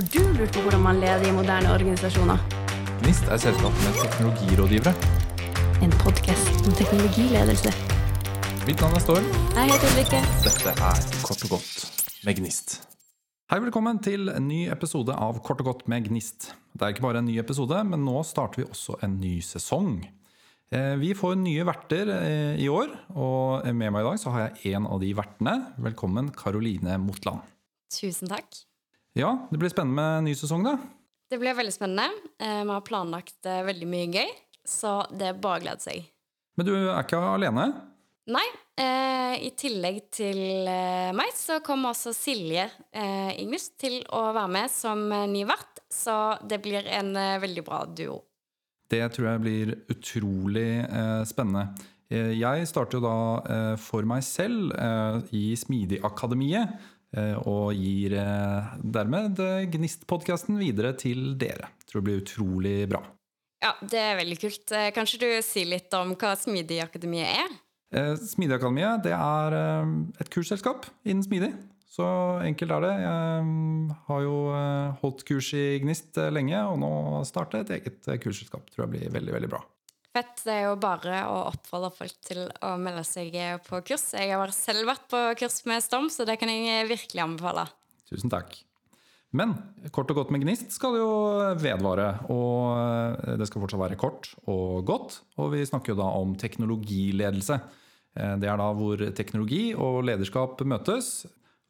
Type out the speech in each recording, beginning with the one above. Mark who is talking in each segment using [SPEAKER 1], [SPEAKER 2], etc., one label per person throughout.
[SPEAKER 1] Har du lurt på hvordan man leder i moderne organisasjoner?
[SPEAKER 2] NIST er selskapet med teknologirådgivere.
[SPEAKER 1] En podkast om teknologiledelse.
[SPEAKER 2] Mitt navn er Storm.
[SPEAKER 1] Jeg heter Ulrikke.
[SPEAKER 2] Dette er Kort og godt med Gnist. Hei, velkommen til en ny episode av Kort og godt med Gnist. Det er ikke bare en ny episode, men nå starter vi også en ny sesong. Eh, Vi får nye verter eh, i år, og med meg i dag så har jeg en av de vertene. Velkommen, Karoline Motland.
[SPEAKER 3] Tusen takk.
[SPEAKER 2] Ja, det blir spennende med en ny sesong, da.
[SPEAKER 3] Det blir veldig spennende. Eh, Vi har planlagt eh, veldig mye gøy, så det er bare å glede seg.
[SPEAKER 2] Men du er ikke alene?
[SPEAKER 3] Nei, eh, i tillegg til meg så kommer også Silje eh, Ingus til å være med som ny vert, så det blir en veldig bra duo.
[SPEAKER 2] Det tror jeg blir utrolig spennende. Jeg starter jo da for meg selv i Smidig-akademiet, og gir eh, dermed eh, Gnist-podkasten videre til dere. Tror det blir utrolig bra.
[SPEAKER 3] Ja, det er veldig kult. Eh, Kanskje du sier litt om hva Smidig-akademiet er?
[SPEAKER 2] Smidigakademiet det er eh, et kursselskap innen smidig. Så enkelt er det. Jeg har jo eh, holdt kurs i Gnist eh, lenge, og nå starter et eget eh, kursselskap. Tror jeg blir veldig, veldig bra.
[SPEAKER 3] Fett. Det er jo bare å oppfordre folk til å melde seg på kurs. Jeg har selv vært på kurs med Storm, så det kan jeg virkelig anbefale.
[SPEAKER 2] Tusen takk. Men kort og godt med Gnist skal jo vedvare. Og det skal fortsatt være kort og godt. Og vi snakker jo da om teknologiledelse. Det er da hvor teknologi og lederskap møtes.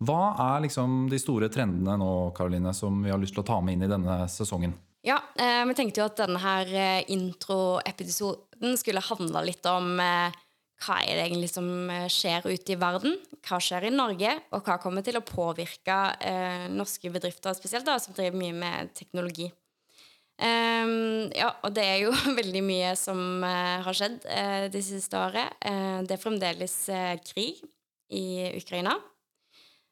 [SPEAKER 2] Hva er liksom de store trendene nå, Karoline, som vi har lyst til å ta med inn i denne sesongen?
[SPEAKER 3] Ja, eh, vi tenkte jo at denne her eh, introepisoden skulle handle litt om eh, hva er det egentlig som eh, skjer ute i verden, hva skjer i Norge, og hva kommer til å påvirke eh, norske bedrifter, spesielt da, som driver mye med teknologi. Um, ja, og det er jo veldig mye som uh, har skjedd uh, det siste året. Uh, det er fremdeles krig i Ukraina.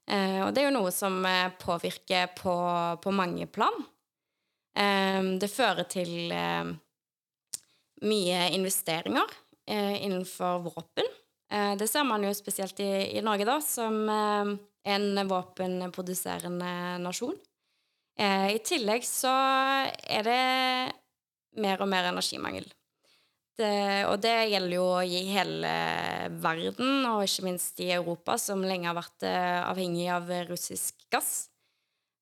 [SPEAKER 3] Og det er jo noe som påvirker på, på mange plan. Eh, det fører til eh, mye investeringer eh, innenfor våpen. Eh, det ser man jo spesielt i, Norge, da, som eh, en våpenproduserende nasjon. Eh, I tillegg så er det mer og mer energimangel. Det, og det gjelder jo i hele verden, og ikke minst i Europa, som lenge har vært avhengig av russisk gass.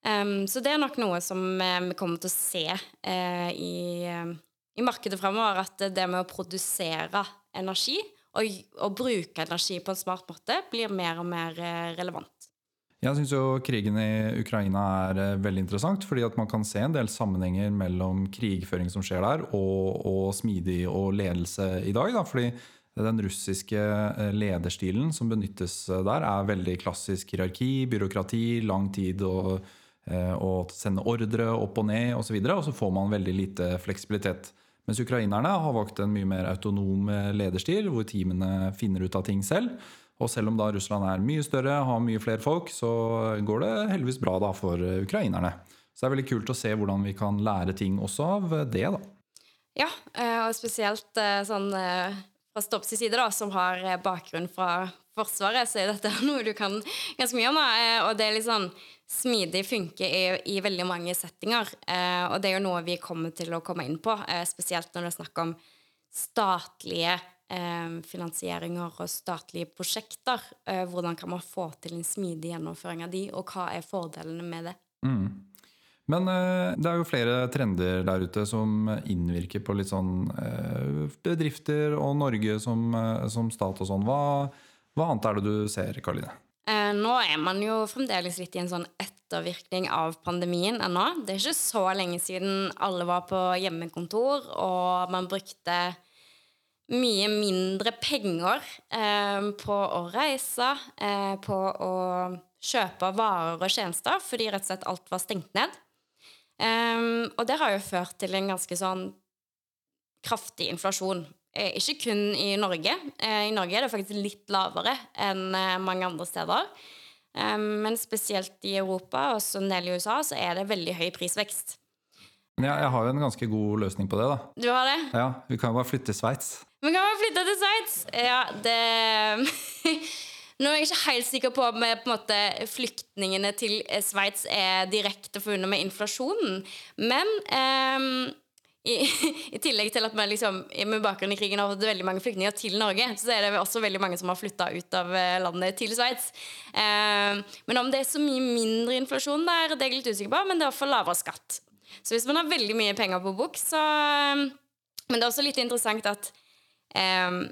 [SPEAKER 3] Em, så det er nok noe som eh, vi kommer til å se uh, i, eh, i markedet fremover, at det med å produsere energi og, og bruke energi på en smart måte blir mer og mer eh, relevant.
[SPEAKER 2] Jeg syns jo krigen i Ukraina er veldig interessant, fordi at man kan se en del sammenhenger mellom krigføring som skjer der, og, og smidig og ledelse i dag. Da, fordi den russiske lederstilen som benyttes der, er veldig klassisk hierarki, byråkrati, lang tid å, eh, å sende ordre opp og ned osv., og, så og så får man veldig lite fleksibilitet. Mens ukrainerne har valgt en mye mer autonom eh, lederstil, hvor teamene finner ut av ting selv. Og selv om da Russland er mye større, har mye flere folk, så går det heldigvis bra da for eh, ukrainerne. Så det er veldig kult å se hvordan vi kan lære ting også av det, da.
[SPEAKER 3] Ja, eh, og spesielt eh, sånn eh, fra Stopps side, da, som har eh, bakgrunn fra Forsvaret, så er dette noe du kan ganske mye om. eh, Og det er litt sånn Smidig funker i, i veldig mange settinger, eh, og det er jo noe vi kommer til å komme inn på, spesielt når det er snakk om statlige finansieringer og statlige prosjekter. Hvordan kan man få til en smidig gjennomføring av de, og hva er fordelene med det?
[SPEAKER 2] Mm. Men eh, det er jo flere trender der ute som innvirker på litt sånn eh, bedrifter og Norge som, eh, som stat og sånn. Hva, hva annet er det du ser, Karoline?
[SPEAKER 3] Nå er man jo fremdeles litt i en sånn ettervirkning av pandemien ennå. Det er ikke så lenge siden alle var på hjemmekontor, og man brukte mye mindre penger eh, på å reise, eh, på å kjøpe varer og tjenester, fordi rett og slett alt var stengt ned. Eh, og det har jo ført til en ganske sånn kraftig inflasjon. Eh, ikke kun i Norge. Eh, I Norge er det faktisk litt lavere enn eh, mange andre steder. Eh, men spesielt i Europa og så en del i USA så er det veldig høy prisvekst.
[SPEAKER 2] Ja, jeg har jo en ganske god løsning på det. da.
[SPEAKER 3] Du har det?
[SPEAKER 2] Ja, Vi kan jo bare flytte til Sveits.
[SPEAKER 3] Vi kan bare flytte til Sveits? Ja, det Nå er jeg ikke helt sikker på om eh, flyktningene til eh, Sveits er direkte forbundet med inflasjonen, men um, i, i, tillegg til at vi liksom, med bakgrunn i krigen har fått veldig mange flyktninger til Norge, så er det også veldig mange som har flytta ut av eh, landet til Sveits. Um, men om det er så mye mindre inflasjon der, det er jeg litt usikker på, men det er iallfall lavere skatt. Så hvis man har veldig mye penger på bok, så Men det er også litt interessant at eh,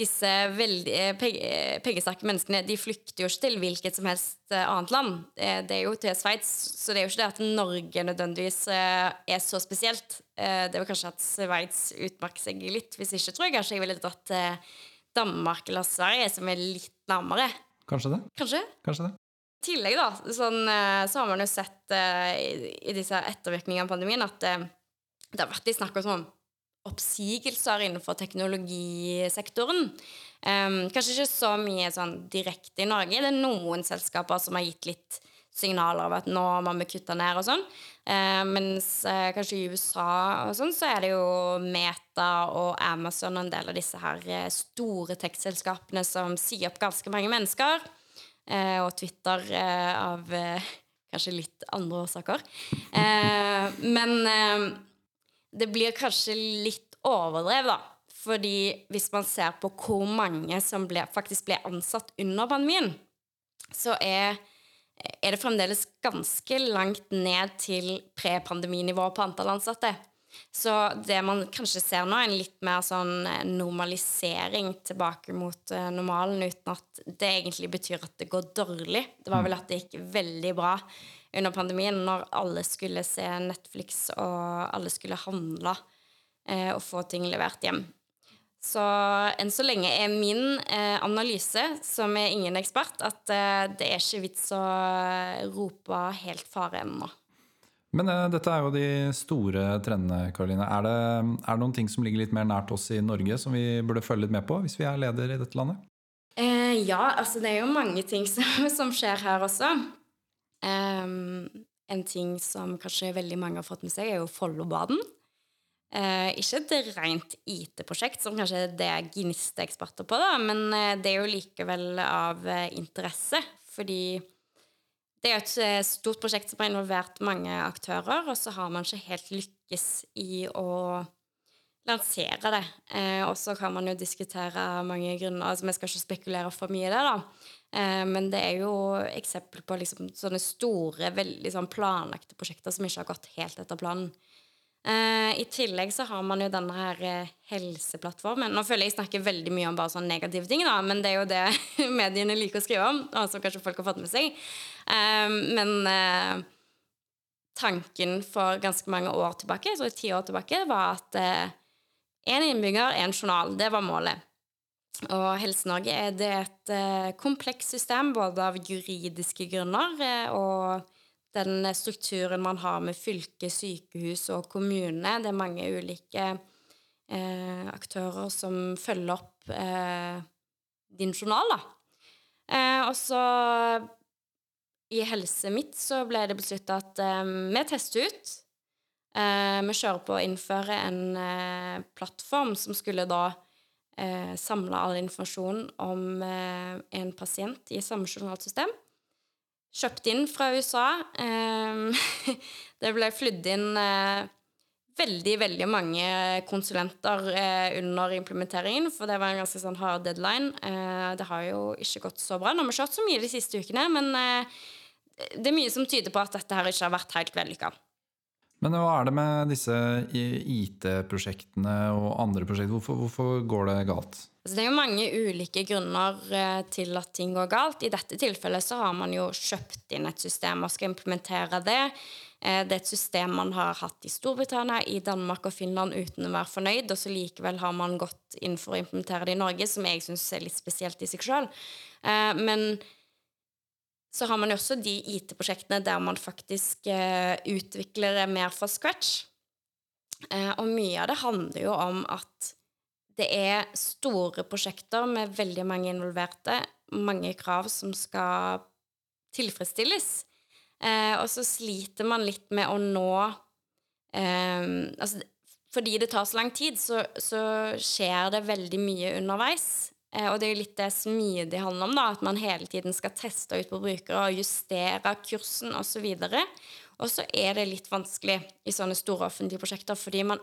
[SPEAKER 3] disse veldig eh, eh, pengesterke menneskene de flykter jo ikke til hvilket som helst eh, annet land. Det er jo til Sveits, så det er jo ikke det at Norge nødvendigvis er så spesielt. Det er jo kanskje at Sveits utmerker seg litt. Hvis ikke tror jeg kanskje jeg ville dratt til Danmark eller Sverige, som er litt nærmere.
[SPEAKER 2] Kanskje det.
[SPEAKER 3] Kanskje?
[SPEAKER 2] Kanskje det.
[SPEAKER 3] I tillegg da, sånn, så har man jo sett i disse ettervirkningene av pandemien at det har vært litt snakk om sånn oppsigelser innenfor teknologisektoren. Um, kanskje ikke så mye sånn direkte i Norge. Det er noen selskaper som har gitt litt signaler av at nå må vi kutte ned og sånn. Uh, mens uh, kanskje i USA og sånn, så er det jo Meta og Amazon og en del av disse her uh, store tekstselskapene som sier opp ganske mange mennesker. og Twitter av kanskje litt andre årsaker. men det blir kanskje litt overdrevet, da. Fordi hvis man ser på hvor mange som ble, faktisk ble ansatt under pandemien, så er, er det fremdeles ganske langt ned til prepandeminivå på antall ansatte. Så det man kanskje ser nå, er en litt mer sånn normalisering tilbake mot uh, normalen, uten at det egentlig betyr at det går dårlig. Det var vel at det gikk veldig bra under pandemien, når alle skulle se Netflix og alle skulle handle eh, og få ting levert hjem. Så enn så lenge er min eh, analyse, som er ingen ekspert, at eh, det er ikke vits å rope helt fare ennå.
[SPEAKER 2] Men eh, dette er jo de store trendene, Karoline. Er det, er det noen ting som ligger litt mer nært oss i Norge, som vi burde følge litt med på hvis vi er leder i dette landet?
[SPEAKER 3] Eh, ja, altså det er jo mange ting som, som skjer her også. Um, en ting som kanskje veldig mange har fått med seg, er jo Follobaden. Uh, ikke et rent IT-prosjekt, som kanskje det er gnisteeksperter på, da, men uh, det er jo likevel av uh, interesse. Fordi det er et stort prosjekt som har involvert mange aktører, og så har man ikke helt lykkes i å lansere det. og så kan man jo diskutere mange grunner. altså Vi skal ikke spekulere for mye i det, da. Eh, men det er jo eksempel på liksom sånne store, veldig sånn planlagte prosjekter som ikke har gått helt etter planen. Eh, I tillegg så har man jo denne her eh, helseplattformen. Nå føler jeg jeg snakker veldig mye om bare sånne negative ting, da, men det er jo det mediene liker å skrive om, og som kanskje folk har fått med seg. Men tanken for ganske mange år tilbake, så ti år tilbake, var at én innbygger, én journal. Det var målet. Og Helse-Norge er det et eh, komplekst system, både av juridiske grunner eh, og den strukturen man har med fylke, sykehus og kommune. Det er mange ulike eh, aktører som følger opp eh, din journal, da. Eh, og så i Helse Midt så ble det besluttet at eh, vi tester ut. Vi kjører på å innføre en plattform som skulle da eh, samle all informasjon om eh, en pasient i samme journalsystem. Kjøpt inn fra USA. Eh, det ble flydd inn eh, veldig, veldig mange konsulenter eh, under implementeringen, for det var en ganske sånn hard deadline. Eh, det har jo ikke gått så bra. Nå har vi kjørt så mye de siste ukene, men det er mye som tyder på at dette her ikke har vært helt vellykka.
[SPEAKER 2] Men hva er det med disse IT-prosjektene og andre prosjekter? Hvorfor, hvorfor går det galt?
[SPEAKER 3] Altså, det er jo mange ulike grunner eh, til at ting går galt. I dette tilfellet så har man jo kjøpt inn et system og skal implementere det. Eh, det er et system man har hatt i Storbritannia, i Danmark og Finland uten å være fornøyd, og så likevel har man gått inn for å implementere det i Norge, som jeg syns er litt spesielt i seg sjøl. Eh, men så har man jo også de IT-prosjektene der man faktisk eh, utvikler mer fra scratch. Eh, og mye av det handler jo om at det er store prosjekter med veldig mange involverte, mange krav som skal tilfredsstilles. Eh, og så sliter man litt med å nå eh, altså, Fordi det tar så lang tid, så, så skjer det veldig mye underveis. Eh, og det er jo litt det smidig handler om, da, at man hele tiden skal teste ut på brukere og justere kursen osv. Og så er det litt vanskelig i sånne store offentlige prosjekter fordi man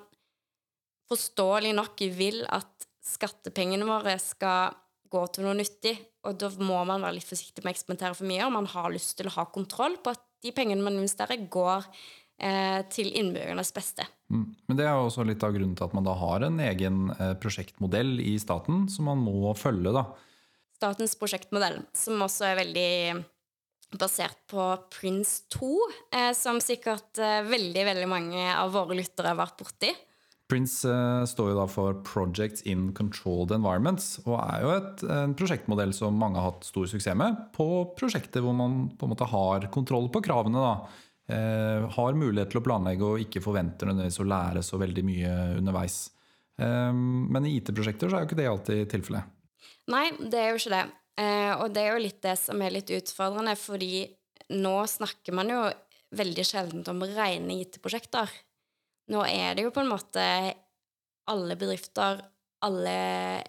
[SPEAKER 3] forståelig nok vil at skattepengene våre skal gå til noe nyttig. Og da må man være litt forsiktig med å eksperimentere for mye, og man har lyst til å ha kontroll på at de pengene man investerer, går til innbyggernes beste.
[SPEAKER 2] Mm. Men det er jo også litt av grunnen til at man da har en egen eh, prosjektmodell i staten som man må følge, da.
[SPEAKER 3] Statens prosjektmodell, som også er veldig basert på Prince 2, eh, som sikkert eh, veldig, veldig mange av våre lyttere har vært borti.
[SPEAKER 2] Prince står jo da for Projects in Controlled Environments, og er jo et, en prosjektmodell som mange har hatt stor suksess med på prosjekter hvor man på en måte har kontroll på kravene. da. Eh, har mulighet til å planlegge og ikke forventer nødvendigvis å lære så veldig mye underveis. Eh, men i IT-prosjekter så er jo ikke det alltid tilfellet.
[SPEAKER 3] Nei, det er jo ikke det. Eh, og det er jo litt det som er litt utfordrende, fordi nå snakker man jo veldig sjelden om rene IT-prosjekter. Nå er det jo på en måte alle bedrifter, alle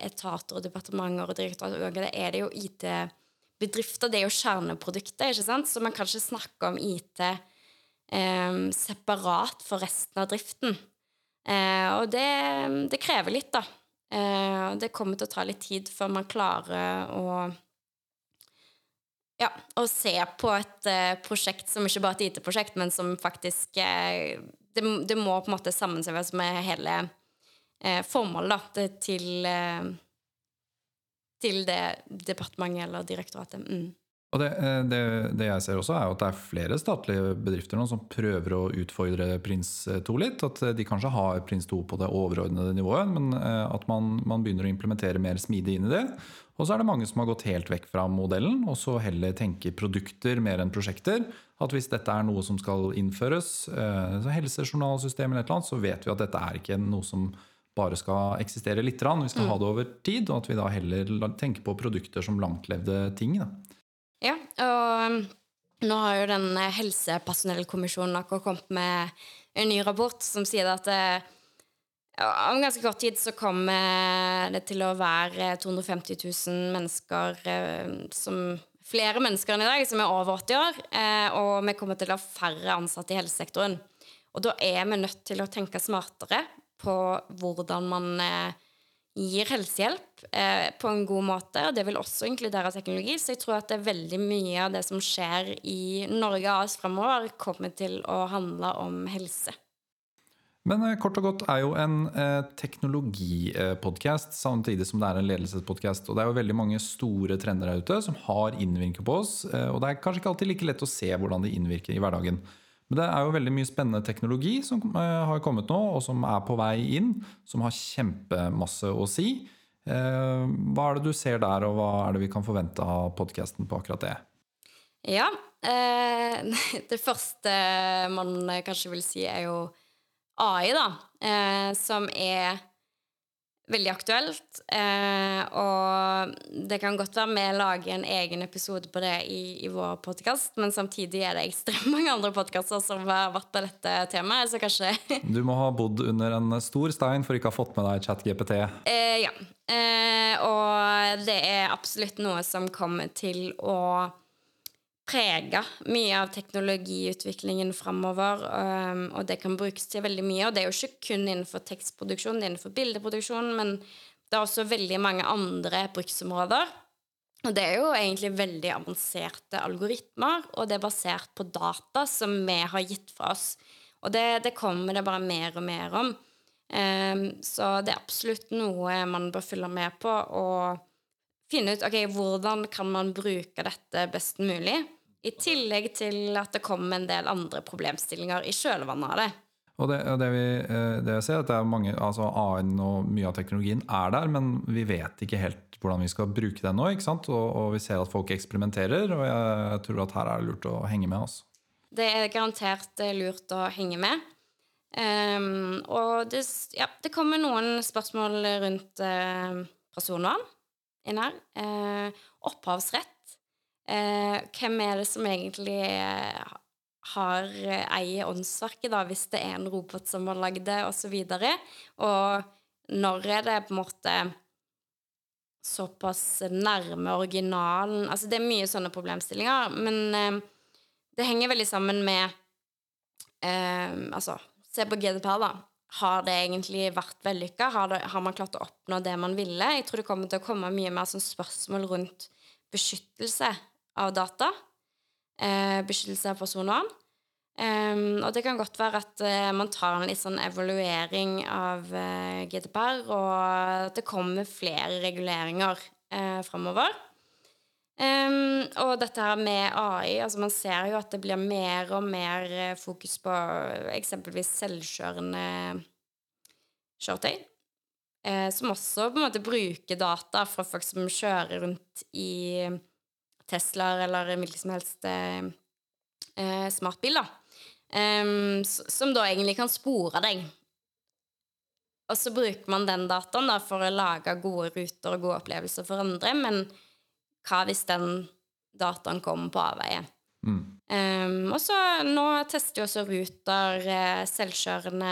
[SPEAKER 3] etater og departementer og direktorater Det er det jo IT-bedrifter. Det er jo kjerneprodukter, ikke sant? Så man kan ikke snakke om IT eh, separat for resten av driften. Eh, og det, det, krever litt, da. Eh, det kommer til å ta litt tid før man klarer å ja, å se på et eh, prosjekt som ikke bare er et IT-prosjekt, men som faktisk uh, det, det, må på en måte sammensveves med hele uh, formålet da, til, til det departementet eller direktoratet. Mm.
[SPEAKER 2] Og det, det, det, jeg ser også, er at det er flere statlige bedrifter nå som prøver å utfordre Prins 2 litt. At de kanskje har Prins 2 på det overordnede nivået, men at man, man begynner å implementere mer smidig inn i det. Og så er det mange som har gått helt vekk fra modellen, og så heller tenker produkter mer enn prosjekter. At hvis dette er noe som skal innføres, eh, så helsejournalsystem eller et eller annet, så vet vi at dette er ikke noe som bare skal eksistere litt. Vi skal mm. ha det over tid, og at vi da heller tenker på produkter som langtlevde ting. Da.
[SPEAKER 3] Ja, og um, nå har jo den helsepersonellkommisjonen akkurat kommet med en ny rapport som sier at eh, om ganske kort tid så kommer det til å være 250 000 mennesker eh, som Flere mennesker enn i dag som er over 80 år, eh, og vi kommer til å ha færre ansatte i helsesektoren. Og da er vi nødt til å tenke smartere på hvordan man eh, gir helsehjelp på en god måte, og det vil også inkludere teknologi. Så jeg tror at det er veldig mye av det som skjer i Norge AS fremover, kommer til å handle om helse.
[SPEAKER 2] Men eh, kort og godt er jo en eh, teknologipodkast samtidig som det er en ledelsespodkast. Og det er jo veldig mange store trender der ute som har innvirket på oss. Eh, og det er kanskje ikke alltid like lett å se hvordan de innvirker i hverdagen. Men det er jo veldig mye spennende teknologi som eh, har kommet nå, og som er på vei inn. Som har kjempemasse å si. Eh, hva er det du ser der, og hva er det vi kan forvente av podkasten på akkurat det?
[SPEAKER 3] Ja, eh, det første man kanskje vil si, er jo AI, da, som er veldig aktuelt. Eh, og det kan godt være vi lager en egen episode på det i, i vår podkast, men samtidig er det ekstremt mange andre podkaster som har vært på dette temaet, så kanskje
[SPEAKER 2] Du må ha bodd under en stor stein for ikke å ha fått med deg ChatGPT?
[SPEAKER 3] Eh, ja. Eh, og det er absolutt noe som kommer til å prega mye av teknologiutviklingen framover. Og det kan brukes til veldig mye. Og det er jo ikke kun innenfor tekstproduksjon, det er innenfor bildeproduksjon, men det er også veldig mange andre bruksområder. Og det er jo egentlig veldig avanserte algoritmer, og det er basert på data som vi har gitt fra oss. Og det, det kommer det bare mer og mer om. Um, så det er absolutt noe man bør følge med på og finne ut ok, hvordan kan man bruke dette best mulig. I tillegg til at det kom en del andre problemstillinger i kjølvannet av det.
[SPEAKER 2] Og det, det, vi, eh, det jeg ser, at det er mange, altså AI-en og mye av teknologien er der, men vi vet ikke helt hvordan vi skal bruke den nå. ikke sant? Og, og vi ser at folk eksperimenterer, og jeg tror at her er det lurt å henge med. Altså.
[SPEAKER 3] Det er garantert eh, lurt å henge med. Um, og det, ja, det, kommer noen spørsmål rundt uh, personvern inn her. Uh, opphavsrett eh, hvem er det som egentlig eh, har eh, eier åndsverket, da, hvis det er en robot som har lagd det, osv. Og, og når er det på en måte såpass nærme originalen Altså, det er mye sånne problemstillinger, men eh, det henger veldig sammen med eh, Altså, se på GDPR, da. Har det egentlig vært vellykka? Har, det- har man klart å oppnå det man ville? Jeg tror det kommer til å komme mye mer sånn spørsmål rundt beskyttelse av data. Eh, beskyttelse av personvern. Um, og det kan godt være at uh, man tar en litt sånn evaluering av uh, GDPR, og at det kommer flere reguleringer uh, framover. Um, og dette her med AI, altså man ser jo at det blir mer og mer eh, fokus på eksempelvis selvkjørende kjøretøy. Uh, som også på en måte bruker data fra folk som kjører rundt i Teslaer eller en hvilken som helst eh, eh, smartbil, da. Um, som da egentlig kan spore deg. Og så bruker man den dataen da for å lage gode ruter og gode opplevelser for andre, men hva hvis den dataen kommer på avveie?
[SPEAKER 2] Mm.
[SPEAKER 3] Um, og så nå tester jo også Ruter eh, selvkjørende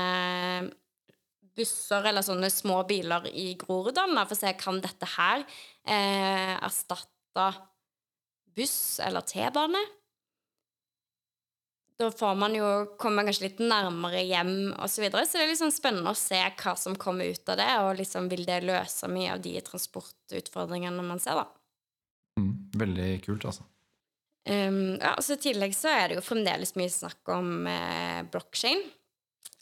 [SPEAKER 3] busser eller sånne små biler i Groruddalen for å se kan dette her eh, erstatte buss eller T-bane. Da får man jo komme kanskje litt nærmere hjem og så videre. Så det er sånn spennende å se hva som kommer ut av det, og liksom vil det løse mye av de transportutfordringene man ser, da.
[SPEAKER 2] Mm. Veldig kult, altså.
[SPEAKER 3] Um, ja, så I tillegg så er det jo fremdeles mye snakk om eh, blokkjede.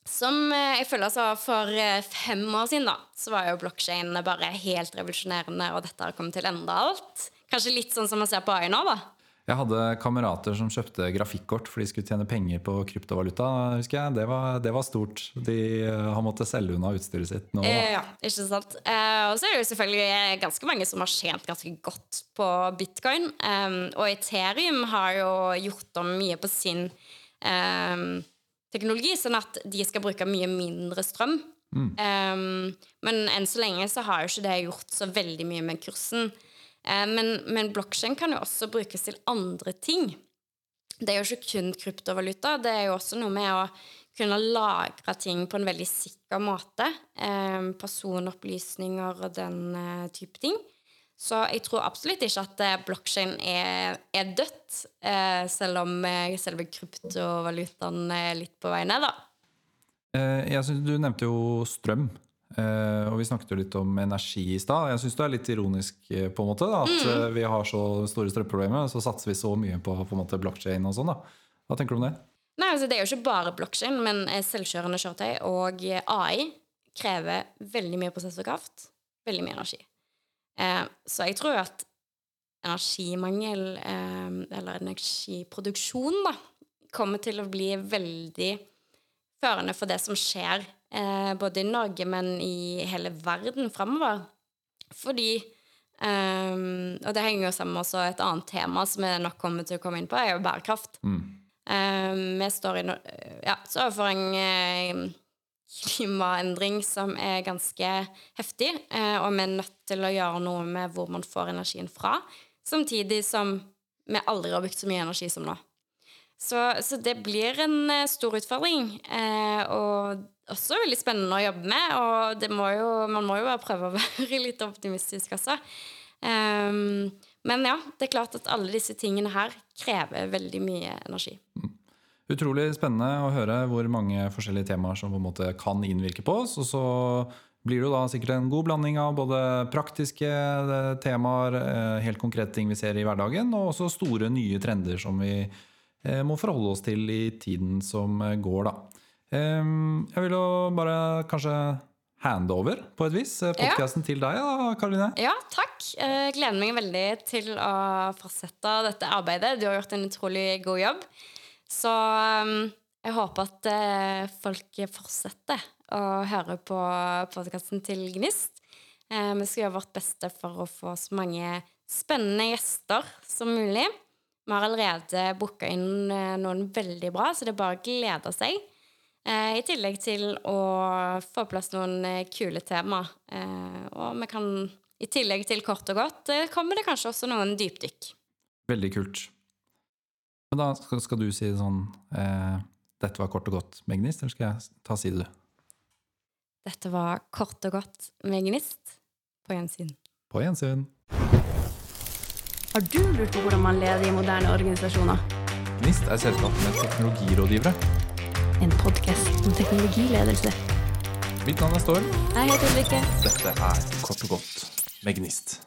[SPEAKER 3] Som eh, jeg føler altså For eh, fem år siden da, så var jo blokkjede bare helt revolusjonerende, og dette har kommet til å endre alt. Kanskje litt sånn som man ser på AI nå, da.
[SPEAKER 2] Jeg hadde kamerater som kjøpte grafikkort for de skulle tjene penger på kryptovaluta. husker jeg. Det var, det var stort. De eh, har måttet selge unna utstyret sitt nå.
[SPEAKER 3] Eh, ja, ikke sant. Eh, og så er det jo selvfølgelig ganske mange som har tjent ganske godt på bitcoin. Um, og Ethereum har jo gjort om mye på sin um, teknologi, sånn at de skal bruke mye mindre strøm. Mm. men enn så lenge så har jo ikke det gjort så veldig mye med kursen. Eh, men men blokkjede kan jo også brukes til andre ting. Det er jo ikke kun kryptovaluta, det er jo også noe med å kunne lagre ting på en veldig sikker måte. Eh, personopplysninger og den eh, type ting. Så jeg tror absolutt ikke at eh, blokkjede er, er dødt, selv om selve kryptovalutaen er litt på vei ned, da.
[SPEAKER 2] Jeg synes Du nevnte jo strøm. Eh, Og vi snakket jo litt om energi i stad. Jeg syns det er litt ironisk eh, på en måte da, at mm. vi har så store strømproblemer, så satser vi så mye på, på måte blockchain og sånn. da. Hva tenker du om det?
[SPEAKER 3] Nei, altså Det er jo ikke bare blockchain, men eh, selvkjørende kjøretøy og eh, AI krever veldig mye prosessorkraft. Veldig mye energi. Uh, så jeg tror at energimangel, uh, eller energiproduksjon, da, kommer til å bli veldig førende for det som skjer eh, både i Norge, men i hele verden framover. Fordi um, Og det henger jo sammen med et annet tema som vi nok kommer til å komme inn på, er jo bærekraft.
[SPEAKER 2] Mm.
[SPEAKER 3] Um, vi står i ja, så overfor en eh, klimaendring som er ganske heftig, eh, og vi er nødt til å gjøre noe med hvor man får energien fra, samtidig som vi aldri har brukt så mye energi som nå. Så, så det blir en eh, stor utfordring, eh, og også veldig spennende å jobbe med. Og må jo, man må jo bare prøve å være litt optimistisk også. Um, men ja, det er klart at alle disse tingene her krever veldig mye energi.
[SPEAKER 2] Utrolig spennende å høre hvor mange forskjellige temaer som på en måte kan innvirke på oss. Og så blir det jo da sikkert en god blanding av både praktiske eh, temaer, eh, helt konkrete ting vi ser i hverdagen, og også store nye trender som vi må forholde oss til i tiden som eh, går, da. Jeg vil jo bare kanskje handover på et vis podkasten til deg, da, Karoline.
[SPEAKER 3] Ja, takk. Jeg gleder meg veldig til å fortsette dette arbeidet. Du har gjort en utrolig god jobb. Så um, jeg håper at eh, folk fortsetter å høre på podkasten til Gnist. Eh, vi skal gjøre vårt beste for å få så mange spennende gjester som mulig. Vi har allerede booka inn eh, noen veldig bra, så det er bare å glede seg. Eh, I tillegg til å få på plass noen eh, kule tema. Eh, og vi kan, i tillegg til kort og godt, kommer det kanskje også noen dypdykk.
[SPEAKER 2] Veldig kult. Men da skal, skal du si sånn eh, Dette var kort og godt med Gnist, eller skal jeg ta si det, du?
[SPEAKER 3] Dette var kort og godt med Gnist. På gjensyn.
[SPEAKER 2] På gjensyn.
[SPEAKER 1] Har du lurt på hvordan man leder i moderne organisasjoner?
[SPEAKER 2] Gnist er selskapet med teknologirådgivere.
[SPEAKER 1] En podkast om teknologiledelse.
[SPEAKER 2] Mitt navn er Storm.
[SPEAKER 1] Jeg heter Ulrikke.
[SPEAKER 2] Dette er Kort og godt med Gnist.